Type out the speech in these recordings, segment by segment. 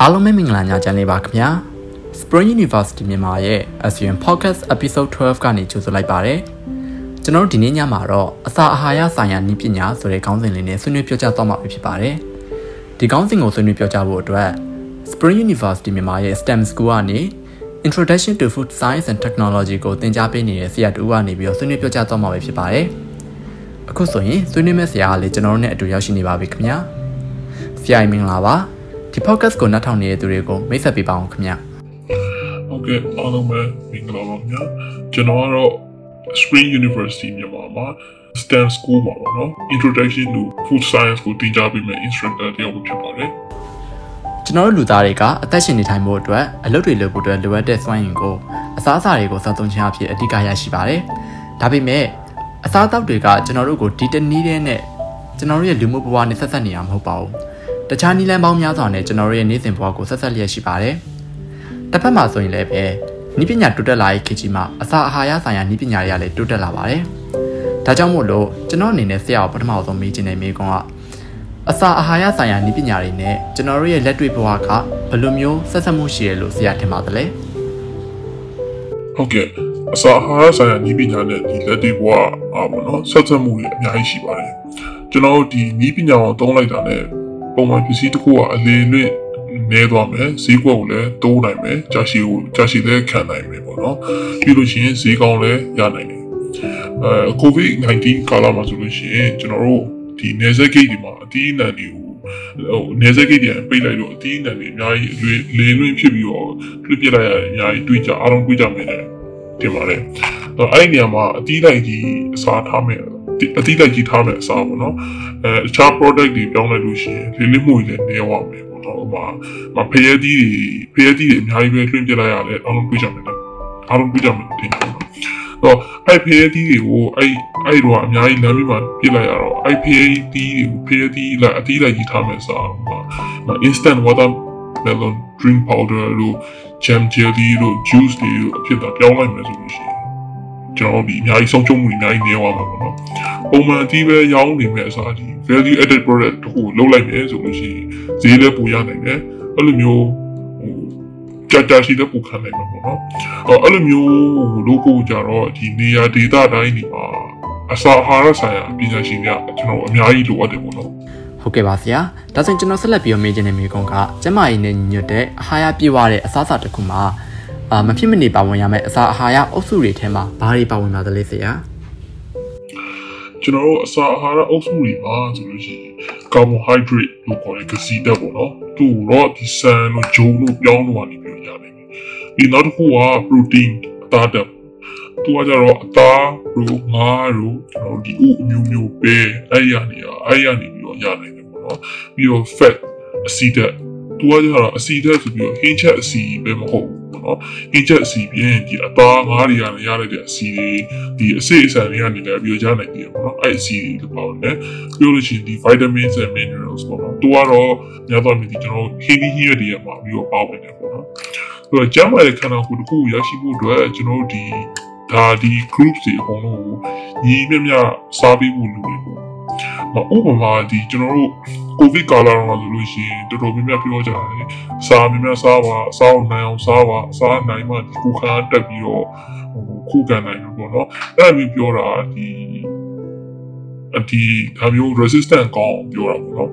အားလုံးပဲမင်္ဂလာညချမ်းလေးပါခင်ဗျာ Spring University မြန်မာရဲ့ ASEAN Podcast Episode 12ကနေကြိုဆိုလိုက်ပါရစေကျွန်တော်တို့ဒီနေ့ညမှာတော့အစာအာဟာရဆိုင်ရာနည်းပညာဆိုတဲ့ခေါင်းစဉ်လေးနဲ့ဆွေးနွေးပြောကြားသွားမှာဖြစ်ပါတယ်ဒီခေါင်းစဉ်ကိုဆွေးနွေးပြောကြားဖို့အတွက် Spring University မြန်မာရဲ့ STEM School ကနေ Introduction to Food Science and Technology ကိုသင်ကြားပေးနေတဲ့ဆရာတူကနေပြီးတော့ဆွေးနွေးပြောကြားသွားမှာဖြစ်ပါတယ်အခုဆိုရင်ဆွေးနွေးမယ့်ဆရာကလည်းကျွန်တော်တို့နဲ့အတူရောက်ရှိနေပါပြီခင်ဗျာဆရာမင်္ဂလာပါ ဒီ podcast ကိုနားထောင်နေတဲ့သူတွေကိုမိတ်ဆက်ပေးပါအောင်ခင်ဗျဟုတ်ကဲ့အားလုံးပဲမင်္ဂလာပါခင်ဗျာကျွန်တော်ကတော့ Spring University မြန်မာမှာ STEM School မှာပါနော် Introduction to Food Science ကိုသင်ကြားပေးမယ့် instructor တယောက်ဖြစ်ပါတယ်ကျွန်တော်တို့လူသားတွေကအသက်ရှင်နေထိုင်ဖို့အတွက်အလုပ်တွေလုပ်ဖို့အတွက်လိုအပ်တဲ့စွမ်းရည်ကိုအစားအစာတွေကိုစောင့်သုံးခြင်းအဖြစ်အဓိကရရှိပါတယ်။ဒါပေမဲ့အစားအသောက်တွေကကျွန်တော်တို့ကိုဒီတနည်းနဲ့ကျွန်တော်တို့ရဲ့လူမှုဘဝနဲ့ဆက်ဆက်နေရမှာမဟုတ်ပါဘူး။ တခြားနည်းလမ်းပေါင်းများစွာနဲ့ကျွန်တော်တို့ရဲ့နေ့စဉ်ဘဝကိုဆက်ဆက်လျက်ရှိပါတယ်။တစ်ဖက်မှာဆိုရင်လည်းပဲဤပညာတိုးတက်လာရေးခေတ်ကြီးမှာအစာအာဟာရဆိုင်ရာဤပညာတွေကလည်းတိုးတက်လာပါတယ်။ဒါကြောင့်မို့လို့ကျွန်တော်အနေနဲ့ဆရာကိုပထမဆုံးမေးချင်တဲ့မေးခွန်းကအစာအာဟာရဆိုင်ရာဤပညာတွေနဲ့ကျွန်တော်တို့ရဲ့လက်တွေ့ဘဝကဘယ်လိုမျိုးဆက်ဆက်မှုရှိရလို့ဆရာထင်ပါသလဲ။ဟုတ်ကဲ့အစာအာဟာရဆိုင်ရာနည်းပညာနဲ့ဒီလက်တွေ့ဘဝအာပေါ့နော်ဆက်ဆက်မှုတွေအများကြီးရှိပါတယ်ကျွန်တော်တို့ဒီနည်းပညာကိုသုံးလိုက်တာနဲ့ ပုံမှန်ပစ္စည်းတစ်ခုကအလေလွင့်နေသွားမယ်ဈေးကွက်ကိုလည်းတိုးနိုင်မယ်ကြာရှည်ကိုကြာရှည်လည်းခံနိုင်မယ်ပေါ့နော်ပြီးလို့ရှိရင်ဈေးကောင်းလည်းရနိုင်တယ်အဲ COVID-19 ကာလမှာဆိုလို့ရှိရင်ကျွန်တော်တို့ဒီနေဆက်ဂိတ်ဒီမှာအတီးအနှံတွေကိုဟိုနေဆက်ဂိတ်တွေပိတ်လိုက်တော့အတီးအနှံတွေအများကြီးလေလွင့်ဖြစ်ပြီးတော့ပြစ်ပြလိုက်ရအများကြီးတွေးကြအားလုံးတွေးကြမယ်တင်ပါတယ်အဲ့ဒီနေရာမှာအတီးလိုက်ကြီးအစားထားမယ် အတိလိုက်ကြီးထားမယ်အစားပေါ့နော်အဲတခြား product တွေပြောင်းလိုက်လို့ရှိရင်လေလိမှုတွေလည်းနေဝမယ်ပေါ့နော်ဟိုမှာမဖျက်သီးတွေဖျက်သီးတွေအများကြီးပဲလွှင့်ပြလိုက်ရတယ်အားလုံးပြကြမယ်အားလုံးပြကြမယ်တင်တယ်တော့အဲ့ဖျက်သီးတွေကိုအဲ့အဲ့တော့အများကြီးလမ်းပြီးမှပြလိုက်ရတော့အဲ့ဖျက်သီးတွေကိုဖျက်သီးလိုက်အတိလိုက်ကြီးထားမယ်အစားဟိုမှာ instant water melon drink powder လို့ jam jelly လို့ juice တွေလို့အဖြစ်သာပြောင်းလိုက်မယ်ဆိုလို့ရှိရင် ကျွန်တော်ဒီအများကြီးဆုံးချုံမှုတွေအများကြီးနေသွားမှာပေါ့နော်ပုံမှန်အကြီးပဲရောင်းနေမဲ့အစားဒီ value added product တခုလုပ်လိုက်မယ်ဆိုလို့ရှိရင်ဈေးလည်းပိုရနိုင်တယ်အဲ့လိုမျိုးဟိုကြာကြာရှိတဲ့ပူခံနိုင်မှာပေါ့နော်အဲ့လိုမျိုးလို့ကိုကြတော့ဒီနေရာဒေသတိုင်းဒီမှာအစာအာဟာရဆိုင်ရာပညာရှင်တွေကကျွန်တော်အများကြီးလိုအပ်တယ်ပေါ့နော်ဟုတ်ကဲ့ပါဆရာဒါဆိုရင်ကျွန်တော်ဆက်လက်ပြီးမေးချင်တဲ့မေးခွန်းကကျမကြီးနဲ့ညီညွတ်တဲ့အဟာရပြည့်ဝတဲ့အစားအစာတစ်ခုမှာအာ မဖြစ်မနေပါဝင်ရမယ့်အစာအာဟာရအုပ်စုတွေထဲမှာဘာတွေပါဝင်ပါသလဲဆရာကျွန်တော်တို့အစာအာဟာရအုပ်စုတွေပါဆိုလို့ရှိရင် carbohydrate လို့ခေါ်တဲ့ကစီဓာတ်ပေါ့နော်သူ့တော့ဒီဆန်လို့ဂျုံလို့ပြောင်းလို့ကနေပြီးရနိုင်တယ်ပြီးနောက်တစ်ခုက protein အသားဓာတ်သူကကြတော့အသားတို့ငါးတို့ကျွန်တော်ဒီဥအမျိုးမျိုးပဲအဲ့ရနေအဲ့ရနေပြီးတော့ရနိုင်တယ်ပေါ့နော်ပြီးတော့ fat အဆီဓာတ်သူကကြတော့အဆီဓာတ်ဆိုပြီးတော့ဟင်းချက်အဆီပဲမဟုတ် နော်အင်ဂျက်အစီပြင်ဒီအသားငါးတွေကနေရလိုက်တဲ့အစီတွေဒီအစိအစံတွေကနေလည်းပြီးရနိုင်တယ်ပေါ့နော်အဲ့အစီတွေပေါ့လေပြောလို့ရှိရင်ဒီ vitamins and minerals ပေါ့နော်သူကတော့ညတော့မြည်ဒီကျွန်တော် heavy here တွေမှာပြီးတော့ပါဝင်တယ်ပေါ့နော်ဆိုတော့ကျမ်းမာတဲ့ခန္ဓာကိုယ်တစ်ခုရရှိဖို့အတွက်ကျွန်တော်ဒီဒါဒီ groups တွေအကုန်လုံးကိုညီမျှမျှစားပြီးဖို့လိုတယ်ပေါ့ ဥပမာဒီကျွန်တော်တို့ကိုဗစ်ကာလတော့ဆိုလို့ရှိရင်တော်တော်များများပြောကြတယ်စားများများစားပါစားအောင်နိုင်အောင်စားပါစားနိုင်မှဒီကိုခါတက်ပြီးတော့ဟိုခုခံနိုင်လို့ပေါ့နော်အဲ့ဒါမျိုးပြောတာဒီအဒီဒါမျိုး resistant ကောင်းပြောတာပေါ့နော်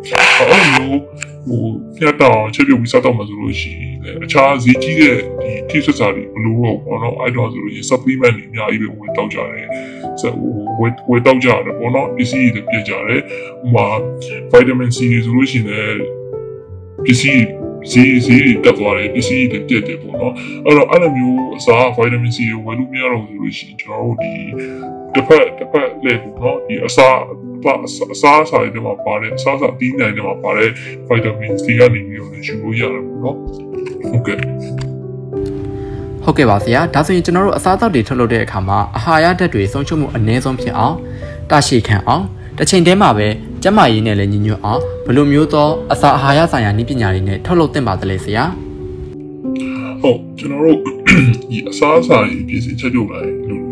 အဲ့လိုမျိုး ဟိုပြတ်တော့ချက်ပြုတ်ပြီးစားတော့မှဆိုလို့ရှိရင်အခြားဈေးကြီးတဲ့ဒီထိဆွစာတွေမလိုတော့ပေါ့နော်အဲ့တော့ဆိုလို့ရှိရင် supplement တွေအများကြီးပဲဝင်တောက်ကြတယ်ဆိုဝယ်ဝယ်တောက်ကြတယ်ပေါ့နော်ပစ္စည်းတွေပြကြတယ်ဟိုမှာ vitamin C တွေဆိုလို့ရှိရင်ပစ္စည်း ဈေးဈေးတက်သွားတယ်ပစ္စည်းတွေတက်တယ်ပေါ့နော်အဲ့တော့အဲ့လိုမျိုးအစား vitamin C တွေဝယ်လို့မရတော့ဘူးဆိုလို့ရှိရင်ကျွန်တော်တို့ဒီတစ်ဖက်တစ်ဖက်လေးပေါ့နော်ဒီအစားအစားအစာတွေမှာပါတယ်အစားအစာတီးနိုင်တွေမှာပါတယ် vitamins တွေကနေပြီးတော့ယူလို့ရတယ်ပေါ့နော်ဟုတ်ကဲ့ဟုတ်ကဲ့ပါဆရာဒါဆိုရင်ကျွန်တော်တို့အစားအသောက်တွေထုတ်လုပ်တဲ့အခါမှာအာဟာရဓာတ်တွေဆုံးရှုံးမှုအနည်းဆုံးဖြစ်အောင်တရှိခံအောင်တစ်ချိန်တည်းမှာပဲ ကျန်းမာရေးနဲ့လည်းညီညွတ်အောင်ဘယ်လိုမျိုးသောအစာအာဟာရဆိုင်ရာနည်းပညာတွေနဲ့ထုတ်လုပ်သင့်ပါသလဲဆရာဟုတ်ကျွန်တော်တို့ဒီအစားအစာတွေပြင်ဆင်ချက်ပြုတ်လိုက်လို့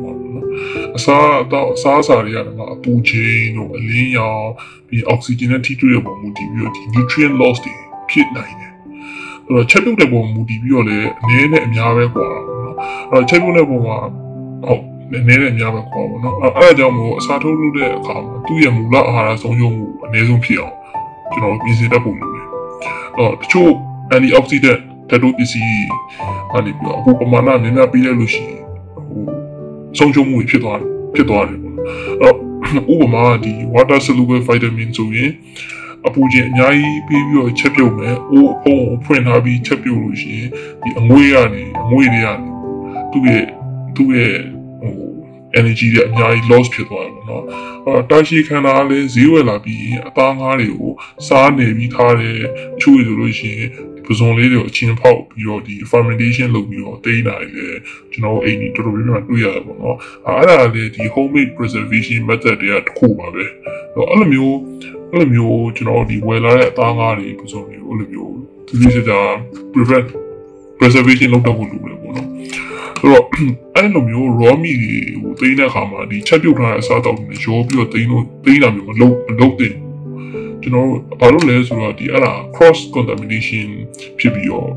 အစားတော့အစားအစာတွေရတယ်မှာအပူချိန်တို့အလင်းရောင်ပြီးအောက်ဆီဂျင်နဲ့ထိတွေ့ရပုံမူတည်ပြီးတော့ဒီ nutrient loss တွေဖြစ်နိုင်တယ်အဲ့တော့ချက်ပြုတ်တဲ့ပုံမူတည်ပြီးတော့လည်းအနည်းနဲ့အများပဲကွာတာပေါ့နော်အဲ့တော့ချက်ပြုတ်တဲ့ပုံမှာဟုတ် နည်းနည်းနဲ့အများပဲကွာပေါ့နော်အဲ့အဲ့ဒါကြောင့်မို့အစာထုတ်လုပ်တဲ့အခါမှာသူ့ရဲ့မူလအာဟာရဆုံးရှုံးမှုအနည်းဆုံးဖြစ်အောင်ကျွန်တော်ပြင်ဆင်တတ်ဖို့လိုတယ်အဲ့တော့တချို့ antioxidant ဓာတ်တို့ပစ္စည်းအနေပြီးတော့အခုပမာဏများများပြီးလိုက်လို့ရှိရင်ဟိုဆုံးရှုံးမှုဖြစ်သွားဖြစ်သွားတယ်ပေါ့နော်အဲ့တော့ဥပမာဒီ water soluble vitamin ဆိုရင်အပူချင်းအများကြီးပြီးပြီးတော့ချက်ပြုတ်မယ်။အိုးအဖုံးကိုဖွင့်ထားပြီးချက်ပြုတ်လို့ရှိရင်ဒီအငွေ့ကနေအငွေ့တွေကနေသူ့ရဲ့သူ့ရဲ့ဟို energy တွေအများကြီး loss ဖြစ်သွားတယ်ပေါ့နော်။အဲတာရှိခန္ဓာလည်းဈေးဝယ်လာပြီးအသားငါးတွေကိုစားနေပြီးထားတယ်။ချို့ဆိုလို့ရှိရင်ပဇွန်လေးတွေကိုအချင်းဖောက်ပြီးတော့ဒီ fermentation လုပ်ပြီးတော့တိန်းတာလေကျွန်တော်အိမ်ကြီးတော်တော်များများတွေ့ရတယ်ပေါ့နော်။အဲအဲ့ဒါလေဒီ homemade preservation method တွေကတစ်ခုပါပဲ။အဲ့လိုမျိုးအဲ့လိုမျိုးကျွန်တော်ဒီဝယ်လာတဲ့အသားငါးတွေပဇွန်တွေကိုအဲ့လိုမျိုးသူတို့စတာ prevent preservation လုပ်တော့ဖို့လိုတယ်ပေါ့နော်။ ဆိုတော့အဲ့လိုမျိုး raw meat တွေကိုသိမ်းတဲ့အခါမှာဒီချက်ပြုတ်ထားတဲ့အစားအသောက်တွေနဲ့ရောပြီးတော့သိမ်းလို့သိမ်းတာမျိုးမလုပ်မလုပ်သင့်ဘူးကျွန်တော်ဘာလို့လဲဆိုတော့ဒီအဲ့ဒါ cross contamination ဖြစ်ပြီးတော့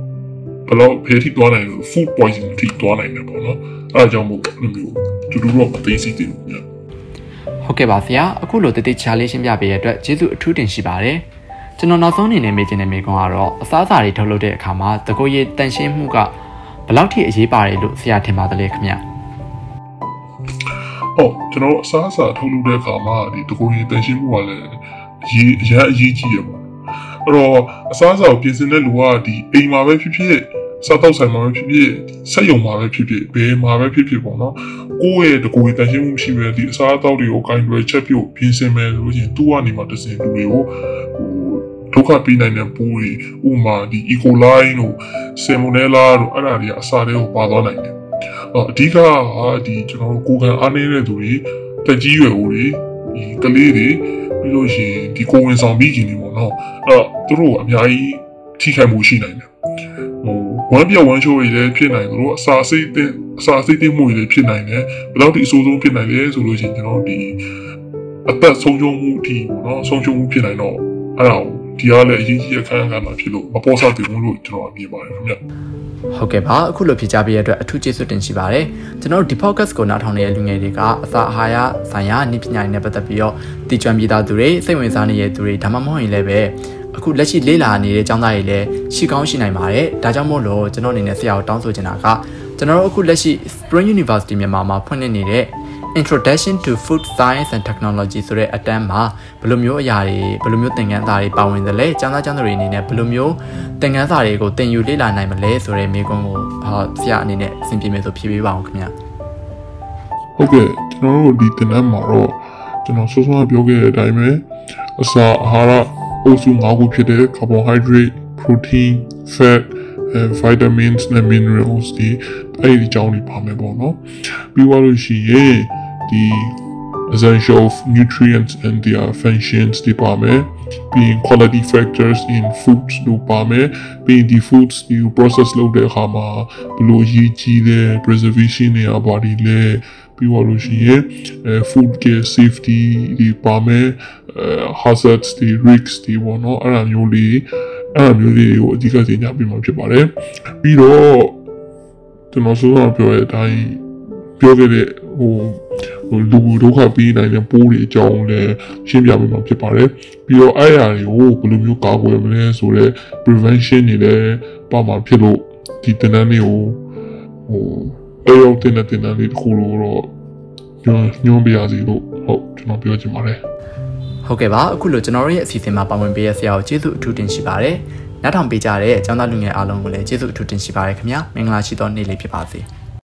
ဘယ်တော့ဖယ်ထိသွားနိုင်လို့ food poisoning ထိသွားနိုင်တယ်ပေါ့နော်အဲ့ဒါကြောင့်မို့အဲ့လိုမျိုးတူတူတော့မသိစီတင်ဘူးညဟုတ်ကဲ့ပါဆရာအခုလိုတတိချာလေးရှင်းပြပေးရတဲ့အတွက်ကျေးဇူးအထူးတင်ရှိပါတယ်ကျွန်တော်နောက်ဆုံးအနေနဲ့မေးချင်တဲ့မေးခွန်းကတော့အစားအစာတွေထုတ်လုပ်တဲ့အခါမှာတကိုယ်ရည်တန်ရှင်းမှုက ဘယ်လောက်ထိအရေးပါတယ်လို့ဆရာထင်ပါသလဲခင်ဗျဟုတ်ကျွန်တော်အစားအစာထုတ်လုပ်တဲ့အခါမှာဒီတကူကြီးတန်ရှင်းမှုကလည်းအရေးအရင်အရေးကြီးရပါအဲ့တော့အစားအစာကိုပြင်ဆင်တဲ့လူကဒီအိမ်မှာပဲဖြစ်ဖြစ်စားတော့ဆိုင်မှာပဲဖြစ်ဖြစ်စက်ရုံမှာပဲဖြစ်ဖြစ်ဘယ်မှာပဲဖြစ်ဖြစ်ပေါ့နော်ကိုယ့်ရဲ့တကူကြီးတန်ရှင်းမှုရှိပဲဒီအစားအသောက်တွေကိုဂိုင်းတွေချက်ပြုတ်ပြင်ဆင်မယ်လို့ရှိရင်သူ့ကနေမှတစင်လူတွေကိုဟို ဒုက္ခပေးနိုင်တဲ့ပိုးတွေဥမာဒီ E. coli တို့ Salmonella တို့အဲ့ဒါတွေကအစာတွေကိုပါသွားနိုင်တယ်အဓိကကဒီကျွန်တော်တို့ကိုယ်ခံအားနေတဲ့သူတွေတက်ကြီးရွယ်ဦးတွေဒီကလေးတွေပြီးလို့ရှိရင်ဒီကိုယ်ဝင်ဆောင်ပြီးခင်တွေပေါ့နော်အဲ့တော့သူတို့အများကြီးထိခိုက်မှုရှိနိုင်တယ်ဟိုဝမ်းပြောင်းဝမ်းချိုးတွေလည်းဖြစ်နိုင်တယ်လို့အစာစိတ်တဲ့အစာစိတ်တဲ့မှုတွေလည်းဖြစ်နိုင်တယ်ဘယ်လောက်ဒီအဆိုးဆုံးဖြစ်နိုင်လဲဆိုလို့ရှိရင်ကျွန်တော်ဒီအသက်ဆုံးရှုံးမှုအထိပေါ့နော်ဆုံးရှုံးမှုဖြစ်နိုင်တော့အဲ့ဒါကို ဒီကလည်းအရေးကြီးအခန်းကဏ္ဍဖြစ်လို့မပေါ်စားတင်ဘူးလို့ကျွန်တော်အမြင်ပါတယ်ခင်ဗျဟုတ်ကဲ့ပါအခုလိုဖြေကြားပေးရတဲ့အတွက်အထူးကျေးဇူးတင်ရှိပါတယ်ကျွန်တော်တို့ဒီ podcast ကိုနားထောင်နေတဲ့လူငယ်တွေကအစာအာဟာရဆိုင်ရာနည်းပညာတွေနဲ့ပတ်သက်ပြီးတော့တည်ကျွမ်းပြီးသားသူတွေစိတ်ဝင်စားနေတဲ့သူတွေဒါမှမဟုတ်ရင်လည်းပဲအခုလက်ရှိလေ့လာနေတဲ့ကျောင်းသားတွေလည်းရှိကောင်းရှိနိုင်ပါတယ်ဒါကြောင့်မို့လို့ကျွန်တော်အနေနဲ့ဆရာကိုတောင်းဆိုချင်တာကကျွန်တော်တို့အခုလက်ရှိ Spring University မြန်မာမှာဖွင့်လှစ်နေတဲ့ Introduction to Food Science and Technology ဆိုတဲ့အတန်းမှာဘယ်လိုမျိုးအရာတွေဘယ်လိုမျိုးသင်ခန်းစာတွေပါဝင်သလဲကျောင်းသားကျောင်းသူတွေအနေနဲ့ဘယ်လိုမျိုးသင်ခန်းစာတွေကိုသင်ယူလေ့လာနိုင်မလဲဆိုတဲ့မေးခွန်းကိုဟောဆရာအနေနဲ့အဆင်ပြေမယ်ဆိုဖြေပေးပါအောင်ခင်ဗျာဟုတ်ကဲ့ကျွန်တော်တို့ဒီတင်တန်းမှာတော့ကျွန်တော်စောစောပြောခဲ့တဲ့အတိုင်းပဲအစာအာဟာရအုပ်စု၅ခုဖြစ်တဲ့ carbohydrate protein fat and vitamins နဲ့ minerals ဒီအဲ့ဒီအကြောင်းတွေပါမယ်ပေါ့နော်ပြီးသွားလို့ရှိရင်ဒီ essential nutrients and their functions ဒီပါမယ်ပြီးရင် quality factors in foods တို့ပါမယ်ပြီးရင်ဒီ foods ဒီ process လုပ်တဲ့အခါမှာဘယ်လိုအရေးကြီးလဲ preservation တွေအပါဒီလဲပြီးတော့လို့ရှိရင်အဲ food care safety ဒီပါမယ်အဲ hazards ဒီ risks ဒီပေါ့နော်အဲ့ဒါမျိုးလေး အဲ့ဒါမျိုးလေးကိုအဓိကသင်ကြားပေးမှာဖြစ်ပါတယ်ပြီးတော့ကျွန်တော်ဆိုတော့ပြောရတဲ့အတိုင်းပြောခဲ့တဲ့ဟိုဟိုလူဒုက္ခပေးနိုင်တဲ့ပိုးတွေအကြောင်းလည်းရှင်းပြပေးမှာဖြစ်ပါတယ်ပြီးတော့အဲ့အရာတွေကိုဘယ်လိုမျိုးကာကွယ်မလဲဆိုတော့ prevention တွေလည်းပါမှာဖြစ်လို့ဒီတနန်းလေးကိုဟိုအရောက်တဲ့တဲ့တန်းလေးတစ်ခုလို့တော့ညွှန်ညွှန်ပြရစီလို့ဟုတ်ကျွန်တော်ပြောချင်ပါတယ် ဟုတ်ကဲ့ပါအခုလိုကျွန်တော်တို့ရဲ့အစီအစဉ်မှာပါဝင်ပေးရဆရာကိုကျေးဇူးအထူးတင်ရှိပါတယ်နောက်ထောင်ပေးကြတဲ့ကျောင်းသားလူငယ်အားလုံးကိုလည်းကျေးဇူးအထူးတင်ရှိပါတယ်ခင်ဗျာမင်္ဂလာရှိသောနေ့လေးဖြစ်ပါစေ